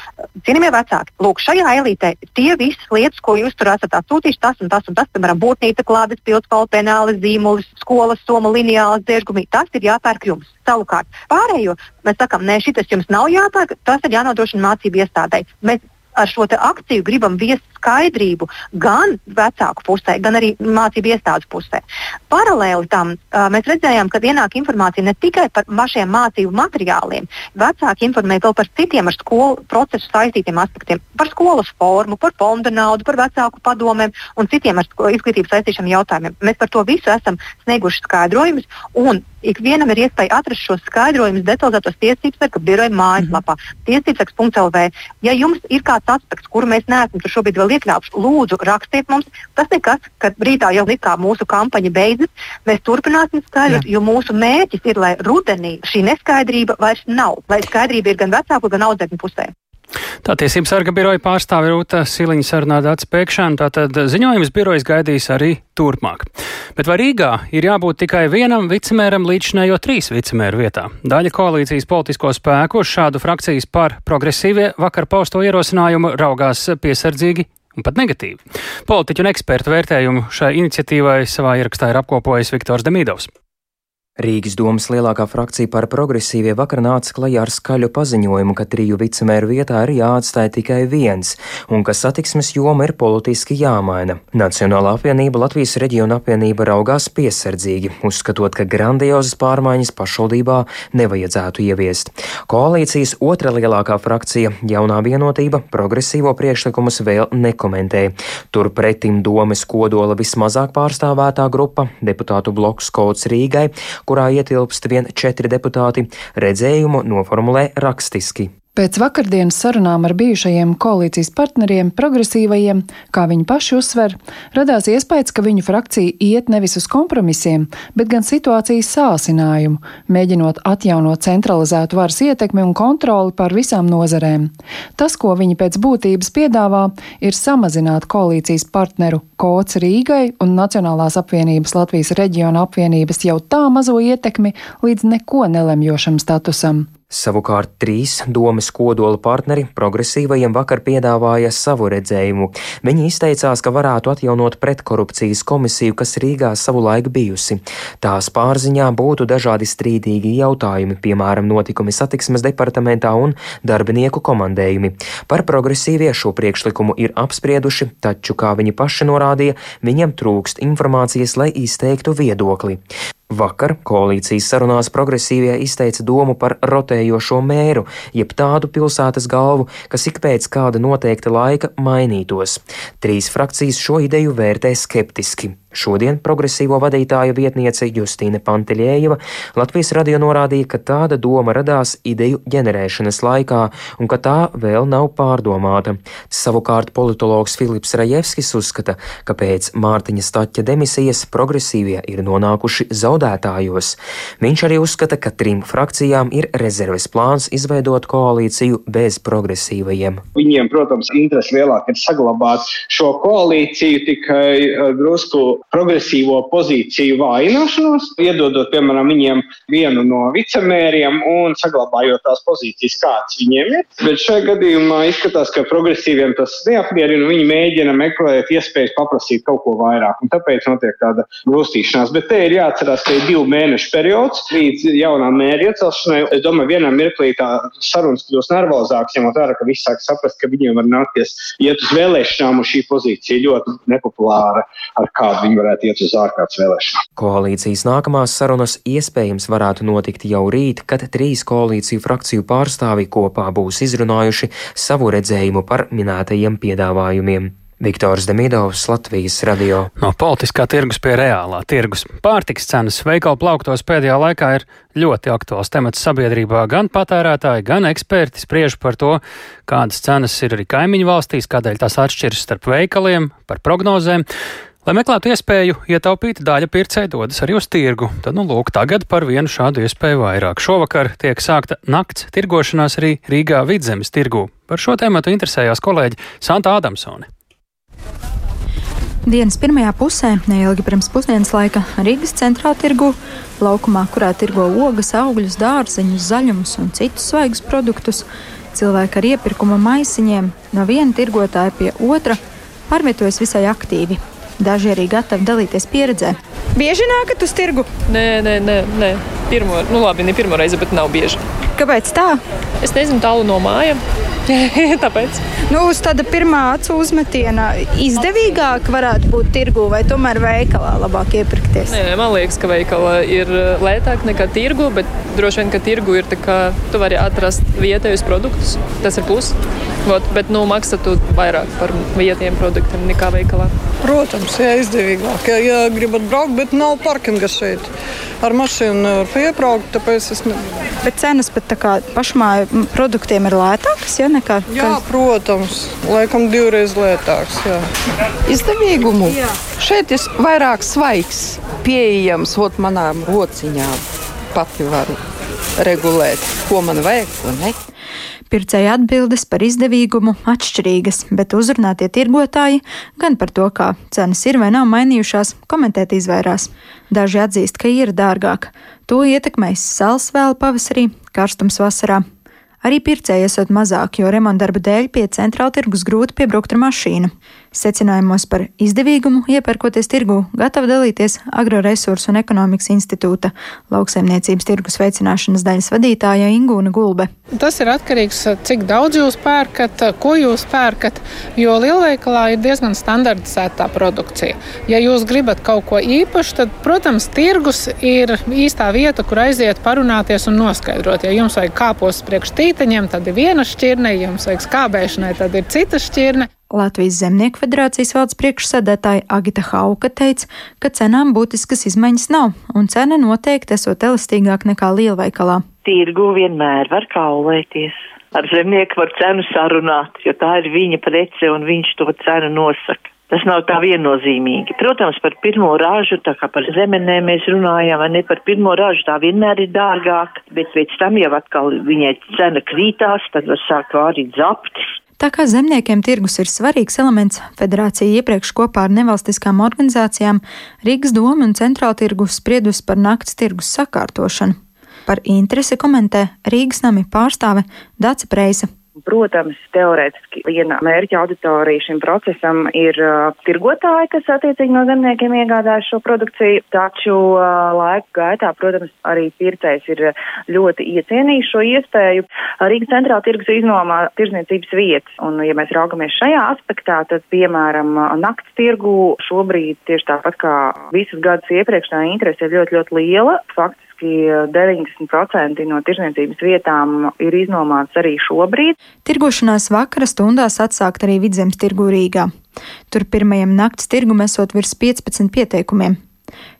cienījamie vecāki, lūk, šajā elītē tie visas lietas, ko jūs tur esat atsūtījuši, tas un tas un tas, piemēram, būtnīca, klādes, pildspalva, penāli, zīmulis, skolas soma, lineāls, diežgumi, tas ir jāpērk jums. Savukārt, pārējo mēs sakām, nē, šis jums nav jāpērk, tas ir jānodrošina mācību iestādē. Mēs ar šo akciju gribam viest skaidrību gan vecāku pusē, gan arī mācību iestādes pusē. Paralēli tam uh, mēs redzējām, ka ienāk informācija ne tikai par pašiem mācību materiāliem, vecāki informē vēl par citiem ar skolu procesu saistītiem aspektiem, par skolas formu, par fonda naudu, par vecāku padomēm un citiem ar izglītības saistīšiem jautājumiem. Mēs par to visu esam snieguši skaidrojumus, ikvienam ir iespēja atrast šos skaidrojumus detalizētos tiesības sarga biroja mājaslapā, mm -hmm. tiesībsargs.lv. Ja jums ir kāds aspekts, kuru mēs neesam šobrīd vēl iekļāvuši, lūdzu, rakstiet mums. Tas nekas, ka rītā jau kā mūsu kampaņa beidzas, mēs turpināsim skaidrot, jo mūsu mērķis ir, lai rudenī šī neskaidrība vairs nav, lai skaidrība ir gan vecāku, gan audzēkņu pusē. Tā tiesības sarga biroja pārstāve Rūta Siliņa sarunā dats pēkšana, tātad ziņojums birojas gaidīs arī turpmāk. Bet vai Rīgā ir jābūt tikai vienam vicemēram līdzinējo trīs vicemēru vietā? Daļa koalīcijas politisko spēku uz šādu frakcijas par progresīvie vakar pausto ierosinājumu raugās piesardzīgi un pat negatīvi. Politiķu un ekspertu vērtējumu šai iniciatīvai savā ierakstā ir apkopojis Viktors Demīdovs. Rīgas domas lielākā frakcija par progresīvie vakar nāca klajā ar skaļu paziņojumu, ka triju vicemēru vietā ir jāatstāj tikai viens, un ka satiksmes joma ir politiski jāmaina. Nacionālā apvienība Latvijas reģiona apvienība raugās piesardzīgi, uzskatot, ka grandiozas pārmaiņas pašvaldībā nevajadzētu ieviest. Koalīcijas otra lielākā frakcija, jaunā vienotība, progresīvo priekšlikumus vēl nekomentē. Turpretim domes kodola vismazāk pārstāvētā grupa, deputātu bloks Kods Rīgai, kurā ietilpst vien četri deputāti, redzējumu noformulē rakstiski. Pēc vakardienas sarunām ar bijušajiem koalīcijas partneriem, progresīvajiem, kā viņi paši uzsver, radās iespējas, ka viņu frakcija iet nevis uz kompromisiem, bet gan situācijas sāsinājumu, mēģinot atjaunot centralizētu varas ietekmi un kontroli pār visām nozarēm. Tas, ko viņi pēc būtības piedāvā, ir samazināt koalīcijas partneru Kots Rīgai un Nacionālās apvienības Latvijas reģiona apvienības jau tā mazo ietekmi līdz neko nelemjošam statusam. Savukārt trīs domas kodola partneri progresīvajiem vakar piedāvāja savu redzējumu. Viņi izteicās, ka varētu atjaunot pretkorupcijas komisiju, kas Rīgā savulaik bijusi. Tās pārziņā būtu dažādi strīdīgi jautājumi, piemēram, notikumi satiksmes departamentā un darbinieku komandējumi. Par progresīvie šo priekšlikumu ir apsprieduši, taču, kā viņi paši norādīja, viņiem trūkst informācijas, lai izteiktu viedokli. Vakar koalīcijas sarunās progresīvie izteica domu par rotējošo mēru, jeb tādu pilsētas galvu, kas ik pēc kāda noteikta laika mainītos. Trīs frakcijas šo ideju vērtē skeptiski. Šodien progresīvo vadītāja vietniece Justīne Panteļējeva Latvijas radio norādīja, ka tāda doma radās ideju ģenerēšanas laikā un ka tā vēl nav pārdomāta. Savukārt politologs Filips Rajevskis uzskata, ka pēc Mārtiņa Staķa demisijas progresīvie ir nonākuši zaudētājos. Viņš arī uzskata, ka trim frakcijām ir rezerves plāns izveidot koalīciju bez progresīvajiem. Viņiem, protams, interesi lielāk ir saglabāt šo koalīciju tikai eh, drusku progresīvo pozīciju vājināšanos, iedodot, piemēram, viņiem vienu no vicemēriem un saglabājot tās pozīcijas, kādas viņiem ir. Bet šajā gadījumā izskatās, ka progresīviem tas neapmierina. Viņi mēģina meklēt iespējas paprasīt kaut ko vairāk, un tāpēc notiek tāda grūstīšanās. Bet te ir jāatcerās, ka ir divu mēnešu periods līdz jaunā mēra iecelšanai. Es domāju, vienā mirklī tā sarunas kļūs nervozākas, ņemot vērā, ka visi sāk saprast, ka viņiem var nākties iet uz vēlēšanām, un šī pozīcija ļoti nepopulāra, ar kādu viņi varētu iet uz ārkārtas vēlēšanām. Koalīcijas nākamās sarunas iespējams varētu notikt jau rīt, kad trīs koalīciju frakciju pārstāvi kopā būs izrunājuši savu redzējumu par minētajiem piedāvājumiem. Viktors Demidovs, Latvijas radio. No politiskā tirgus pie reālā tirgus. Pārtiks cenas veikalu plauktos pēdējā laikā ir ļoti aktuāls temats sabiedrībā. Gan patērētāji, gan eksperti spriež par to, kādas cenas ir arī kaimiņu valstīs, kādēļ tās atšķiras starp veikaliem, par prognozēm. Lai meklētu iespēju ietaupīt, daļa pircēji dodas arī uz tirgu. Tad, nu, lūk, tagad par vienu šādu iespēju vairāk. Šovakar tiek sākta nakts tirgošanās arī Rīgā vidzemes tirgū. Par šo tēmatu interesējās kolēģi Santa Adamsone. Dienas pirmajā pusē, neilgi pirms pusdienas laika, Rīgas centrālā tirgu, laukumā, kurā tirgo ogas, augļus, dārzeņus, zaļumus un citus svaigus produktus, cilvēki ar iepirkuma maisiņiem no viena tirgotāja pie otra pārvietojas visai aktīvi. Daži arī gatavi dalīties pieredzē. Bieži nākat uz tirgu? Nē, nē, nē, nē. Pirmo, nu labi, ne pirmo reizi, bet nav bieži. Kāpēc tā? Es nezinu, tālu no mājām. Tāpēc. Nu, uz tāda pirmā acu uzmetiena izdevīgāk varētu būt tirgu vai tomēr veikalā labāk iepirkties? Nē, man liekas, ka veikalā ir uh, lētāk nekā tirgu, bet droši vien, ka tirgu ir tā, ka tu vari atrast vietējus produktus. Tas ir plus. Vot, bet, nu, maksā tu vairāk par vietējiem produktiem nekā veikalā. Protams, jā, izdevīgāk. Ja, ja gribat braukt, bet nav parkinga šeit. Ar mašīnu nevar piebraukt, tāpēc es nevaru. Bet cenas pat pašmāju produktiem ir lētākas, ja nekā? Jā, protams, laikam divreiz lētāks. Jā. Izdevīgumu. Jā. Šeit ir vairāk svaigs, pieejams, ot manām rociņām. Pati varu regulēt, ko man vajag, ko ne. Pircēja atbildes par izdevīgumu atšķirīgas, bet uzrunātie tirgotāji gan par to, kā cenas ir vai nav mainījušās, komentēt izvairās. Daži atzīst, ka ir dārgāk. To ietekmēs sāls vēl pavasarī, karstums vasarā. Arī pircēji esot mazāk, jo remontdarbu dēļ pie centrāla tirgus grūti piebraukt ar mašīnu. Secinājumos par izdevīgumu iepērkoties tirgu gatava dalīties Agroresursu un ekonomikas institūta lauksaimniecības tirgus veicināšanas daļas vadītāja Ingūna Gulbe. Tas ir atkarīgs cik daudz jūs pērkat, ko jūs pērkat, jo lielveikalā ir diezgan standartizēta produkcija. Ja jūs gribat kaut ko īpašu, tad, protams, tirgus ir īstā vieta, kur aiziet parunāties un noskaidrot. Ja jums vajag kāpos priekš tīteņiem, tad ir viena šķirne, ja jums vajag skābēšanai, tad ir cita šķirne. Latvijas Zemnieku federācijas valdes priekšsēdētāja Agita Hauka teica, ka cenām būtiskas izmaiņas nav, un cena noteikti esot elastīgāk nekā lielveikalā. Tirgu vienmēr var kaulēties. Ar zemnieku var cenu sarunāt, jo tā ir viņa prece un viņš to cenu nosaka. Tas nav tā viennozīmīgi. Protams, par pirmo ražu, tā kā par zemenēm mēs runājam, vai ne par pirmo ražu, tā vienmēr ir dārgāk, bet pēc tam jau atkal viņai cena krītās, tad var sākt vārīt zaptis. Tā kā zemniekiem tirgus ir svarīgs elements, federācija iepriekš kopā ar nevalstiskām organizācijām Rīgas doma un centrāla tirgus spriedusi par nakts tirgus sakārtošanu. Par interesi komentē Rīgas nami pārstāve Dace Preisa. Protams, teorētiski viena mērķa auditorija šim procesam ir uh, tirgotāji, kas attiecīgi no zemniekiem iegādājas šo produkciju, taču uh, laika gaitā, protams, arī pircējs ir ļoti iecienījis šo iespēju. Rīgas centrāla tirgus iznomā tirzniecības vietas, un, ja mēs raugamies šajā aspektā, tad, piemēram, nakts tirgu šobrīd tieši tāpat kā visus gadus iepriekš tā interese ir ļoti, ļoti liela. Fakts praktiski 90% no tirzniecības vietām ir iznomāts arī šobrīd. Tirgošanās vakara stundās atsākt arī vidzemes tirgu Rīgā. Tur pirmajam nakts tirgum esot virs 15 pieteikumiem.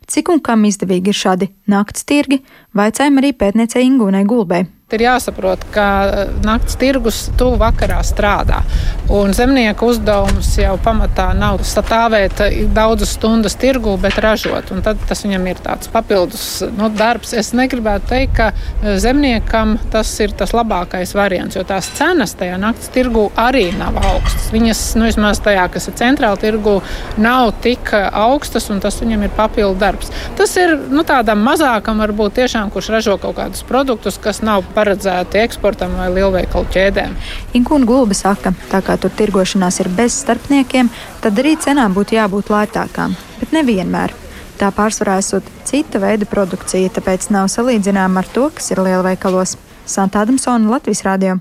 Cik un kam izdevīgi ir šādi nakts tirgi, vaicājam arī pētniecei Ingūnai Gulbei. Ir jāsaprot, ka eh, naktas tirgus tuvu vakarā strādā. Un zemnieka uzdevums jau pamatā nav stāvēt eh, daudzas stundas tirgū, bet ražot. Tad tas viņam ir tāds papildus nu, darbs. Es negribētu teikt, ka eh, zemniekam tas ir tas labākais variants, jo tās cenas tajā naktas tirgū arī nav augstas. Viņas, nu, vismaz tajā, kas ir centrāla tirgū, nav tik augstas, un tas viņam ir papildu darbs. Tas ir nu, tādam mazākam, varbūt tiešām, kurš ražo kaut kādus produktus, kas nav paredzēti eksportam vai lielveikalu ķēdēm. Inkūna Gulba saka, tā kā tur tirgošanās ir bez starpniekiem, tad arī cenām būtu jābūt lētākām, bet nevienmēr. Tā pārsvarā esot cita veida produkcija, tāpēc nav salīdzināma ar to, kas ir lielveikalos. Santa Adamsona, Latvijas Rādio.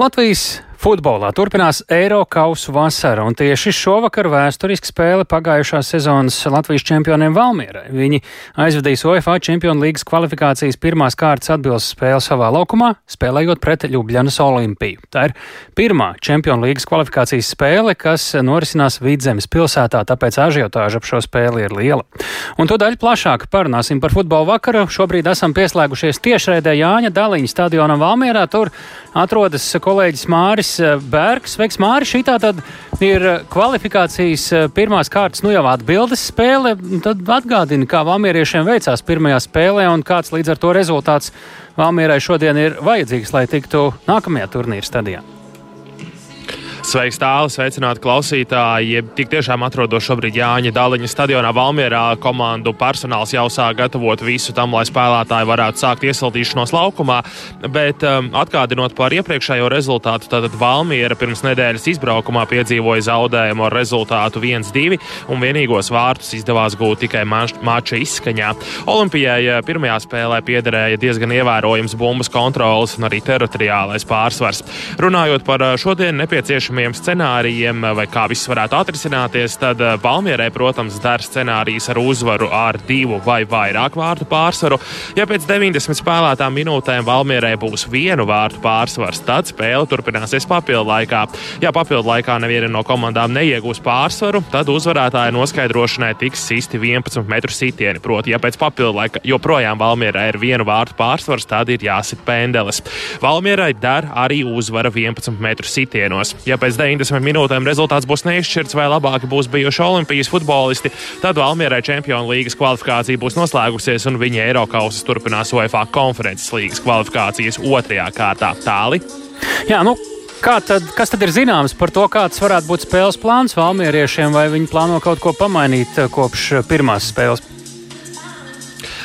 Latvijas Futbolā turpinās Eiro kausu vasara, un tieši šovakar vēsturiski spēle pagājušās sezonas Latvijas čempioniem Valmierai. Viņi aizvedīs UEFA Čempionu līgas kvalifikācijas pirmās kārtas atbildes spēli savā laukumā, spēlējot pret Ljubljanas Olimpiju. Tā ir pirmā Čempionu līgas kvalifikācijas spēle, kas norisinās Vidzemes pilsētā, tāpēc ažiotāža ap šo spēli ir liela. Un to daļu plašāk parunāsim par futbola vakaru. Šobrīd esam pieslēgušies tiešraidē Jāņa Daliņa stadionam Valmierā. Tur atrodas kolēģis Māris Māris eh, Bergs. Sveiks, Māris! Šī tā tad ir eh, kvalifikācijas eh, pirmās kārtas, nu jau atbildes spēle. Tad atgādini, kā Valmieriešiem veicās pirmajā spēlē un kāds līdz ar to rezultāts Valmierai šodien ir vajadzīgs, lai tiktu nākamajā turnīra stadijā. Sveiks, tālāk, sveicināti klausītāji. Tik tiešām atrodos šobrīd Jāņa Dāliņa stadionā Valmierā. Komandu personāls jau sāk gatavot visu tam, lai spēlētāji varētu sākt iesildīšanos laukumā. Bet um, atgādinot par iepriekšējo rezultātu, tad Valmiera pirms nedēļas izbraukumā piedzīvoja zaudējumu ar rezultātu 1-2 un vienīgos vārtus izdevās gūt tikai mača izskaņā. Olimpijai uh, pirmajā spēlē piederēja diezgan ievērojams bumbas kontrols un arī teritoriālais pārsvars. Runājot par uh, šodien nepieciešamiem iespējamiem scenārijiem, vai kā viss varētu atrisināties, tad eh, Valmierai, protams, der scenārijs ar uzvaru ar divu vai vairāk vārtu pārsvaru. Ja pēc 90 spēlētām minūtēm Valmierai būs vienu vārtu pārsvars, tad spēle turpināsies papildu laikā. Ja papildu laikā neviena no komandām neiegūs pārsvaru, tad uzvarētāja noskaidrošanai tiks sisti 11 metru sitieni. Proti, ja pēc papildu laika joprojām Valmierai ir vienu vārtu pārsvars, tad ir jāsit pendeles. Valmierai der arī uzvara 11 metru sitienos. Ja pēc 90 minūtēm rezultāts būs neizšķirts vai labāki būs bijuši Olimpijas futbolisti, tad Valmierai Čempionu līgas kvalifikācija būs noslēgusies un viņa Eiropausas turpinās UEFA konferences līgas kvalifikācijas otrajā kārtā. Tāli. Jā, nu, Kā tad, kas tad ir zināms par to, kāds varētu būt spēles plāns valmieriešiem, vai viņi plāno kaut ko pamainīt eh, kopš pirmās spēles?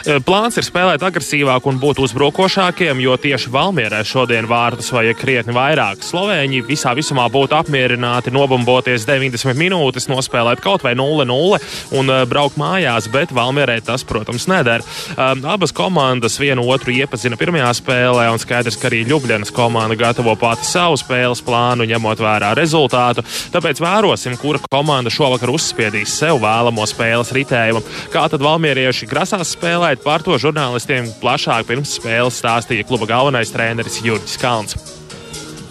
Plāns ir spēlēt agresīvāk un būt uzbrukošākiem, jo tieši Valmierai šodien vārtus vajag krietni vairāk. Slovēņi visā visumā būtu apmierināti nobumboties 90 minūtes, nospēlēt kaut vai 0-0 un braukt mājās, bet Valmierai tas, protams, neder. Abas komandas vienu otru iepazina pirmajā spēlē, un skaidrs, ka arī Ljubljanas komanda gatavo pati savu spēles plānu, ņemot vērā rezultātu. Tāpēc vērosim, kura komanda šovakar uzspiedīs sev vēlamo spēles ritējumu. Kā tad valmierieši grasās spēlēt? Bet par to žurnālistiem plašāk pirms spēles stāstīja kluba galvenais treneris Jurģis Kalns.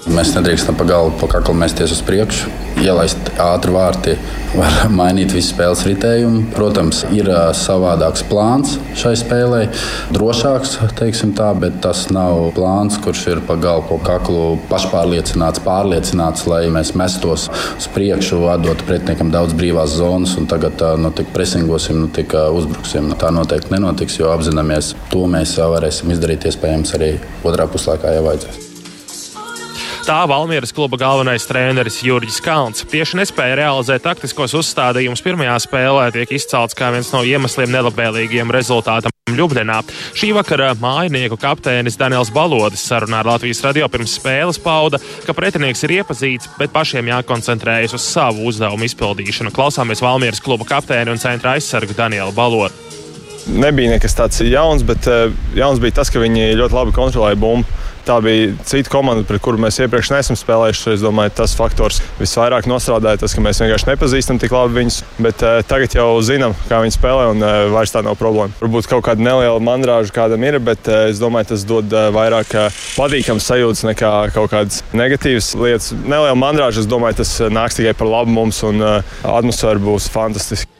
Mēs nedrīkstam pa galvu, pa kaklu mēsties uz priekšu. Ielaist ātri vārti var mainīt visu spēles ritējumu. Protams, ir savādāks plāns šai spēlē, drošāks, teiksim tā, bet tas nav plāns, kurš ir pa galvu, pa kaklu pašpārliecināts, pārliecināts, lai mēs mestos uz priekšu, atdot pretiniekam daudz brīvās zonas un tagad nu, tik presingosim, nu, tik uzbruksim. Tā noteikti nenotiks, jo apzināmies, to mēs varēsim izdarīt iespējams arī otrā puslaikā, ja vajadzēs. Tā Valmieras kluba galvenais treneris Jurģis Kalns tieši nespēja realizēt taktiskos uzstādījumus pirmajā spēlē, tiek izcelts kā viens no iemesliem nelabvēlīgiem rezultātam. Ljubdenā. Šī vakara mājinieku kapteinis Daniels Balodis sarunā ar Latvijas radio pirms spēles pauda, ka pretinieks ir iepazīts, bet pašiem jākoncentrējas uz savu uzdevumu izpildīšanu. Klausāmies Valmieras kluba kapteini un centra aizsargu Danielu Balodu. Nebija nekas tāds jauns, bet uh, jauns bija tas, ka viņi ļoti labi kontrolēja bumbu. Tā bija cita komanda, pret kuru mēs iepriekš neesam spēlējuši. Es domāju, tas faktors visvairāk nostrādāja tas, ka mēs vienkārši nepazīstam tik labi viņus. Bet uh, tagad jau zinām, kā viņi spēlē, un uh, vairs tā nav problēma. Varbūt kaut kāda neliela mandrāža kādam ir, bet uh, es domāju, tas dod uh, vairāk uh, patīkamas sajūtas nekā kaut kādas negatīvas lietas. Neliela mandrāža, es domāju, tas nāks tikai par labu mums, un uh, atmosfēra būs fantastiska.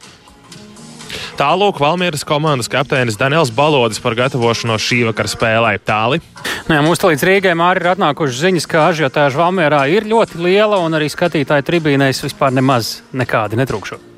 Tālāk Valmieras komandas kapteinis Daniels Balodis par gatavošanos šī vakara spēlē. Tāli. Nē, mums līdz Rīgai arī ir atnākušas ziņas, ka ažiotāža Valmierā ir ļoti liela un arī skatītāju tribīnēs vispār nemaz nekādi netrūkšot.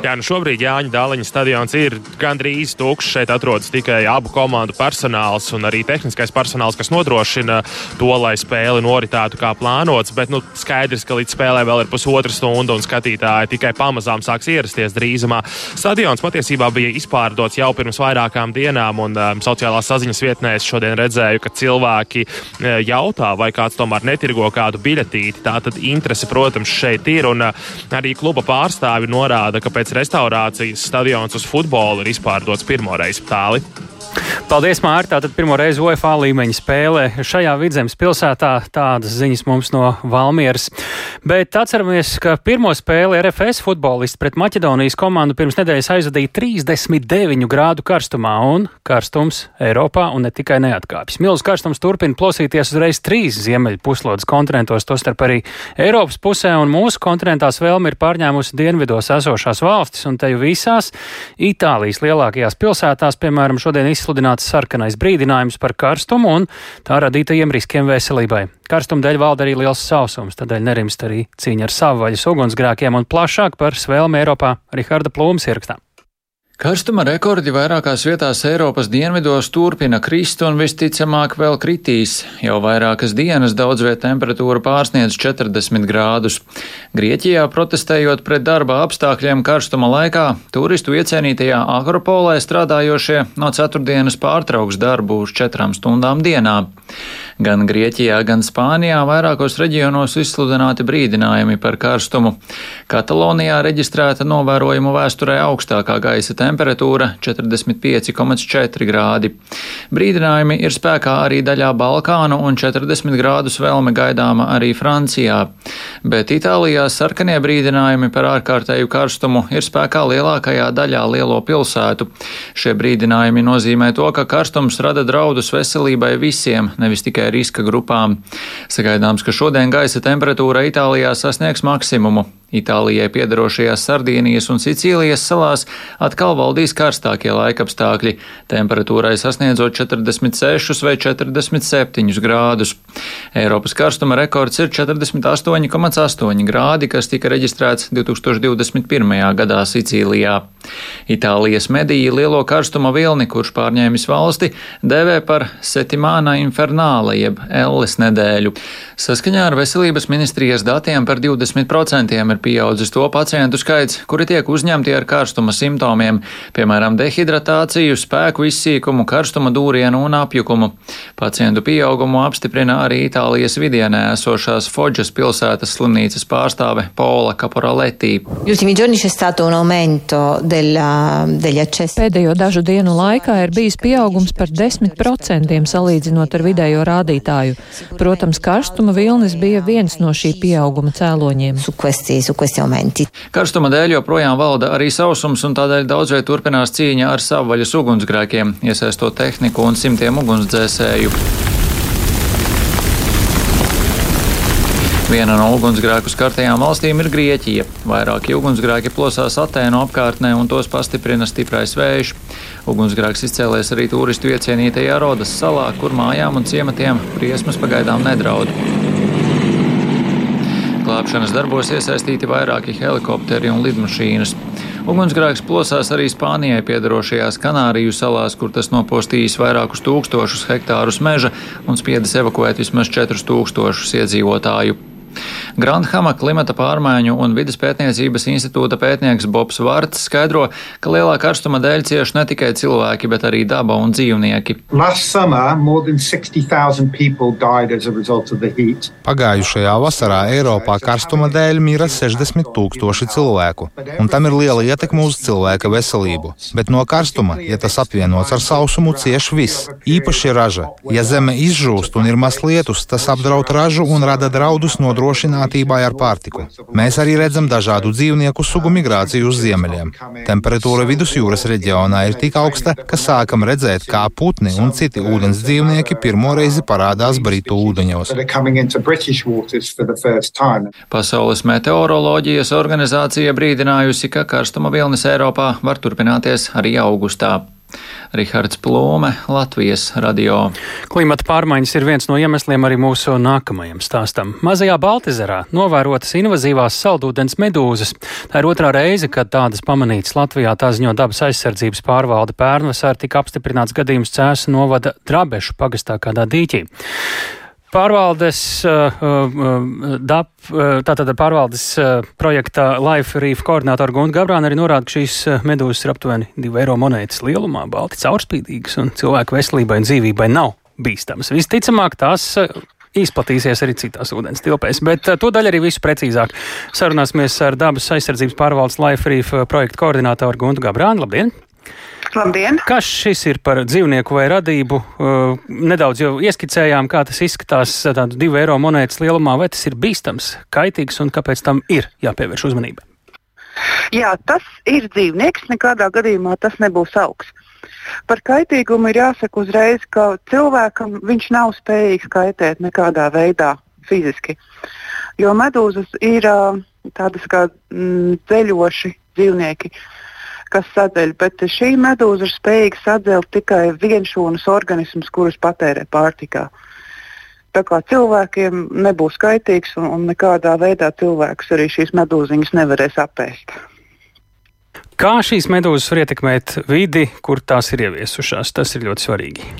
Jā, nu šobrīd Jāņa Dāliņa stadions ir gandrīz tukšs. Šeit atrodas tikai abu komandu personāls un arī tehniskais personāls, kas nodrošina to, lai spēle noritētu kā plānots. Bet nu, skaidrs, ka līdz spēlē vēl ir pusotra stunda un skatītāji tikai pamazām sāks ierasties drīzumā. Stadions patiesībā bija izpārdots jau pirms vairākām dienām, un um, sociālās saziņas vietnēs šodien redzēju, ka cilvēki uh, jautā, vai kāds tomēr netirgo kādu biļetīti. Tā tad interese, protams, šeit ir, un uh, arī kluba pārstāvi norāda, ka pēc restaurācijas stadions uz futbolu ir izpārdots pirmoreiz tāli. Paldies, Mārta! Tātad pirmo reizi UEFA līmeņa spēlē šajā vidzemes pilsētā tādas ziņas mums no Valmieras. Bet atceramies, ka pirmo spēli RFS futbolists pret Maķedonijas komandu pirms nedēļas aizvadīja 39 grādu karstumā, un karstums Eiropā un ne tikai neatkāpjas. Milzu karstums turpina plosīties uzreiz trīs ziemeļu puslodes kontinentos, tostarp arī Eiropas pusē, un mūsu kontinentās vēlme ir pārņēmusi dienvidos esošās valstis, un te jau visās Itālijas lielākajās pilsētās, piemēram, šodien izsludināts sarkanais brīdinājums par karstumu un tā radītajiem riskiem veselībai. Karstuma dēļ valda arī liels sausums, tādēļ nerimst arī cīņa ar savvaļas ugunsgrēkiem un plašāk par svēlmi Eiropā Riharda Plūmas ierakstā. Karstuma rekordi vairākās vietās Eiropas dienvidos turpina krist un visticamāk vēl kritīs. Jau vairākas dienas daudz viet temperatūra pārsniedz 40 grādus. Grieķijā protestējot pret darba apstākļiem karstuma laikā, turistu iecienītajā Akropolē strādājošie no ceturtdienas pārtrauks darbu uz četrām stundām dienā. Gan Grieķijā, gan Spānijā vairākos reģionos izsludināti brīdinājumi par karstumu. Katalonijā reģistrēta novērojumu vēsturē augstākā gaisa temperatūra - 45,4 grādi. Brīdinājumi ir spēkā arī daļā Balkānu un 40 grādus vēlme gaidāma arī Francijā. Bet Itālijā sarkanie brīdinājumi par ārkārtēju karstumu ir spēkā lielākajā daļā lielo pilsētu. Šie brīdinājumi nozīmē to, ka karstums rada draudus veselībai visiem, nevis tikai riska grupām. Sagaidāms, ka šodien gaisa temperatūra Itālijā sasniegs maksimumu. Itālijai piedarošajās Sardīnijas un Sicīlijas salās atkal valdīs karstākie laikapstākļi, temperatūrai sasniedzot 46 vai 47 grādus. Eiropas karstuma rekords ir 48,8 grādi, kas tika reģistrēts 2021. gadā Sicīlijā. Itālijas mediji lielo karstuma vilni, kurš pārņēmis valsti, dēvē par Setimāna infernāla jeb Elles nedēļu. Saskaņā ar veselības ministrijas datiem par 20% ir pieaudzis to pacientu skaits, kuri tiek uzņemti ar karstuma simptomiem, piemēram, dehidratāciju, spēku izsīkumu, karstuma dūrienu un apjukumu. Pacientu pieaugumu apstiprina arī Itālijas vidienē esošās Foģas pilsētas slimnīcas pārstāve Paula Caporaletti. Pēdējo dažu dienu laikā ir bijis pieaugums par 10% salīdzinot ar vidējo rādītāju. Protams, karstuma vilnis bija viens no šī pieauguma cēloņiem su questi aumenti. Karstuma dēļ joprojām valda arī sausums, un tādēļ daudzviet turpinās cīņa ar savvaļas ugunsgrēkiem, iesaistot tehniku un simtiem ugunsdzēsēju. Viena no ugunsgrēku skartajām valstīm ir Grieķija. Vairāki ugunsgrēki plosās Atēnu apkārtnē un tos pastiprina stiprais vējš. Ugunsgrēks izcēlēs arī turistu iecienītajā Rodas salā, kur mājām un ciematiem briesmas pagaidām nedraud. Glābšanas darbos iesaistīti vairāki helikopteri un lidmašīnas. Ugunsgrēks plosās arī Spānijai piedarošajās Kanāriju salās, kur tas nopostījis vairākus tūkstošus hektārus meža un spiedis evakuēt vismaz 4000 iedzīvotāju. Grandhama klimata pārmaiņu un vidas pētniecības institūta pētnieks Bobs Vārts skaidro, ka lielā karstuma dēļ cieši ne tikai cilvēki, bet arī daba un dzīvnieki. Pagājušajā vasarā Eiropā karstuma dēļ mira 60 tūkstoši cilvēku, un tam ir liela ietekme uz cilvēka veselību. Bet no karstuma, ja tas apvienots ar sausumu, cieš viss, īpaši raža. Ja zeme izžūst un ir maz lietus, tas apdraud ražu un rada draudus nodrošināt bagātībai ar pārtiku. Mēs arī redzam dažādu dzīvnieku sugu migrāciju uz ziemeļiem. Temperatūra vidusjūras reģionā ir tik augsta, ka sākam redzēt, kā putni un citi ūdens dzīvnieki pirmo reizi parādās Britu ūdeņos. Pasaules meteoroloģijas organizācija brīdinājusi, ka karstuma vilnis Eiropā var turpināties arī augustā. Rihards Plūme, Latvijas radio. Klimata pārmaiņas ir viens no iemesliem arī mūsu nākamajam stāstam. Mazajā Baltizerā novērotas invazīvās saldūdens medūzas. Tā ir otrā reize, kad tādas pamanītas Latvijā, tā ziņo dabas aizsardzības pārvalde pērnvasār tika apstiprināts gadījums Cēsu novada Drabešu pagastā kādā dīķī. Pārvaldes, uh, uh, DAP, uh, tātad pārvaldes projekta Life Reef koordinātora Gunta Gabrāna arī norāda, ka šīs medūzas ir aptuveni 2 eiro monētas lielumā, balti caurspīdīgas un cilvēku veselībai un dzīvībai nav bīstamas. Visticamāk, tās izplatīsies arī citās ūdens tilpēs. Bet to daļu arī visu precīzāk sarunāsimies ar dabas aizsardzības pārvaldes Life Reef projekta koordinātoru Guntu Gabrānu. Labdien! Labdien! Kas šis ir par dzīvnieku vai radību? Uh, nedaudz jau ieskicējām, kā tas izskatās tādu divu eiro monētas lielumā, vai tas ir bīstams, kaitīgs un kāpēc tam ir jāpievērš uzmanība. Jā, tas ir dzīvnieks, nekādā gadījumā tas nebūs augs. Par kaitīgumu ir jāsaka uzreiz, ka cilvēkam viņš nav spējīgs kaitēt nekādā veidā fiziski. Jo medūzas ir uh, tādas kā mm, ceļoši dzīvnieki. Uh, kas sadēļ, bet šī medūza ir spējīga sadelt tikai vienšūnas organismus, kurus patērē pārtikā. Tā kā cilvēkiem nebūs kaitīgs un, un nekādā veidā cilvēkus arī šīs medūziņas nevarēs apēst. Kā šīs medūzas var ietekmēt vidi, kur tās ir ieviesušās? Tas ir ļoti svarīgi.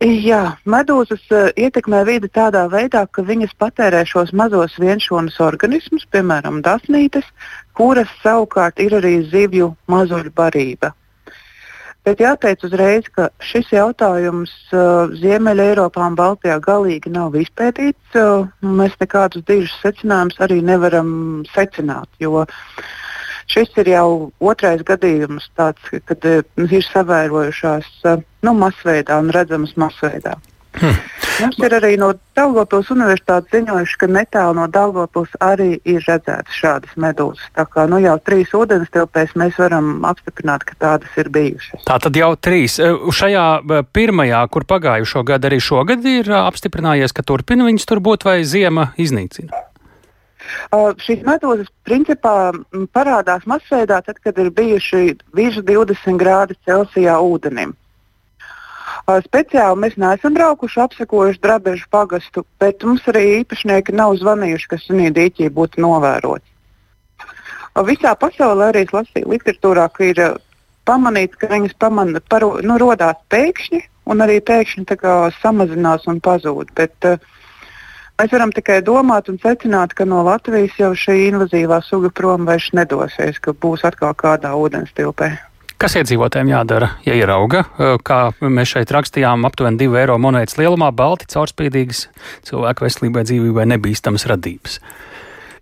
Jā, medūzas uh, ietekmē vidi tādā veidā, ka viņas patērē šos mazos vienšūnas organismus, piemēram, dasnītes, kuras savukārt ir arī zivju mazuļu barība. Bet jāteic uzreiz, ka šis jautājums uh, Ziemeļā, Eiropā un Baltijā galīgi nav izpētīts. Uh, mēs nekādus dižus secinājumus arī nevaram secināt, jo šis ir jau otrais gadījums, tāds, kad uh, ir savērojušās uh, nu, masveidā un redzamas masveidā. Hmm. Mums ir arī no Dārgopils universitātes ziņojuši, ka netālu no Dārgopils arī ir redzētas šādas medūzas. Tā kā nu, jau trīs ūdens tilpēs mēs varam apstiprināt, ka tādas ir bijušas. Tā tad jau trīs. E, šajā pirmajā, kur pagājušo gadu, arī šogad ir apstiprinājies, ka turpina viņas tur būt vai ziema iznīcina. Uh, šīs medūzas principā parādās masveidā, tad, kad ir bijuši virs 20 grādi Celsijā ūdenim. Speciāli mēs neesam braukuši, apsekojuši drabežu pagastu, bet mums arī īpašnieki nav zvanījuši, kas sunī dīķī būtu novērots. Visā pasaulē arī es lasīju literatūrā, ka ir pamanīts, ka viņas pamana, paro, nu, rodās pēkšņi un arī pēkšņi samazinās un pazūd. Bet, uh, Mēs varam tikai domāt un secināt, ka no Latvijas jau šī invazīvā suga prom vairs nedosies, ka būs atkal kādā ūdens tilpē. Kas iedzīvotājiem jādara, ja ir auga? Kā mēs šeit rakstījām, aptuveni 2 eiro monētas lielumā, balti, caurspīdīgas, cilvēku veselībai, dzīvībai nebīstamas radības.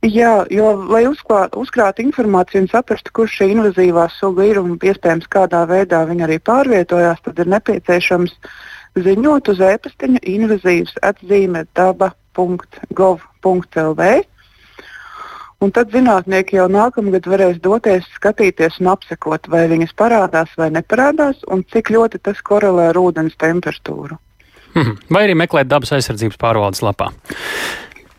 Jā, jo, lai uzklāt, uzkrātu informāciju un saprastu, kurš šī invazīvā suga ir un iespējams kādā veidā viņa arī pārvietojās, tad ir nepieciešams ziņot uz e-pastiņa invazīvas atzīme daba.gov.lv Un tad zinātnieki jau nākamgad varēs doties, skatīties un apsekot, vai viņas parādās vai neparādās, un cik ļoti tas korelē ar ūdens temperatūru. Mhm. Vai arī meklēt dabas aizsardzības pārvaldes lapā.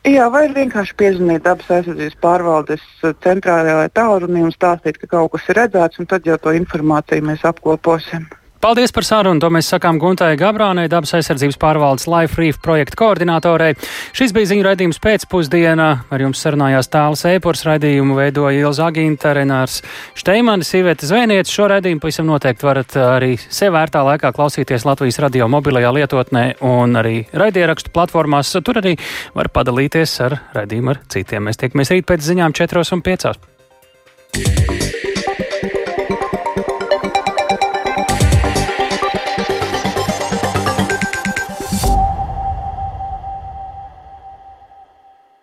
Jā, vai vienkārši piezvanīt dabas aizsardzības pārvaldes centrālajā tālrunī un stāstīt, ka kaut kas ir redzēts, un tad jau to informāciju mēs apkoposim. Paldies par sarunu. To mēs sakām Guntai Gabrānai, dabas aizsardzības pārvaldes Life Reef projekta koordinātorei. Šis bija ziņu raidījums pēcpusdienā. Ar jums sarunājās tāls ēpurs raidījumu veidoja Ilza Aginta, Renārs Šteimanis, Iveta Zvēnietis. Šo raidījumu pavisam noteikti varat arī sev vērtā laikā klausīties Latvijas radio mobilajā lietotnē un arī raidierakstu platformās. Tur arī var padalīties ar raidījumu ar citiem. Mēs tiekamies rīt pēc ziņām 4 un 5.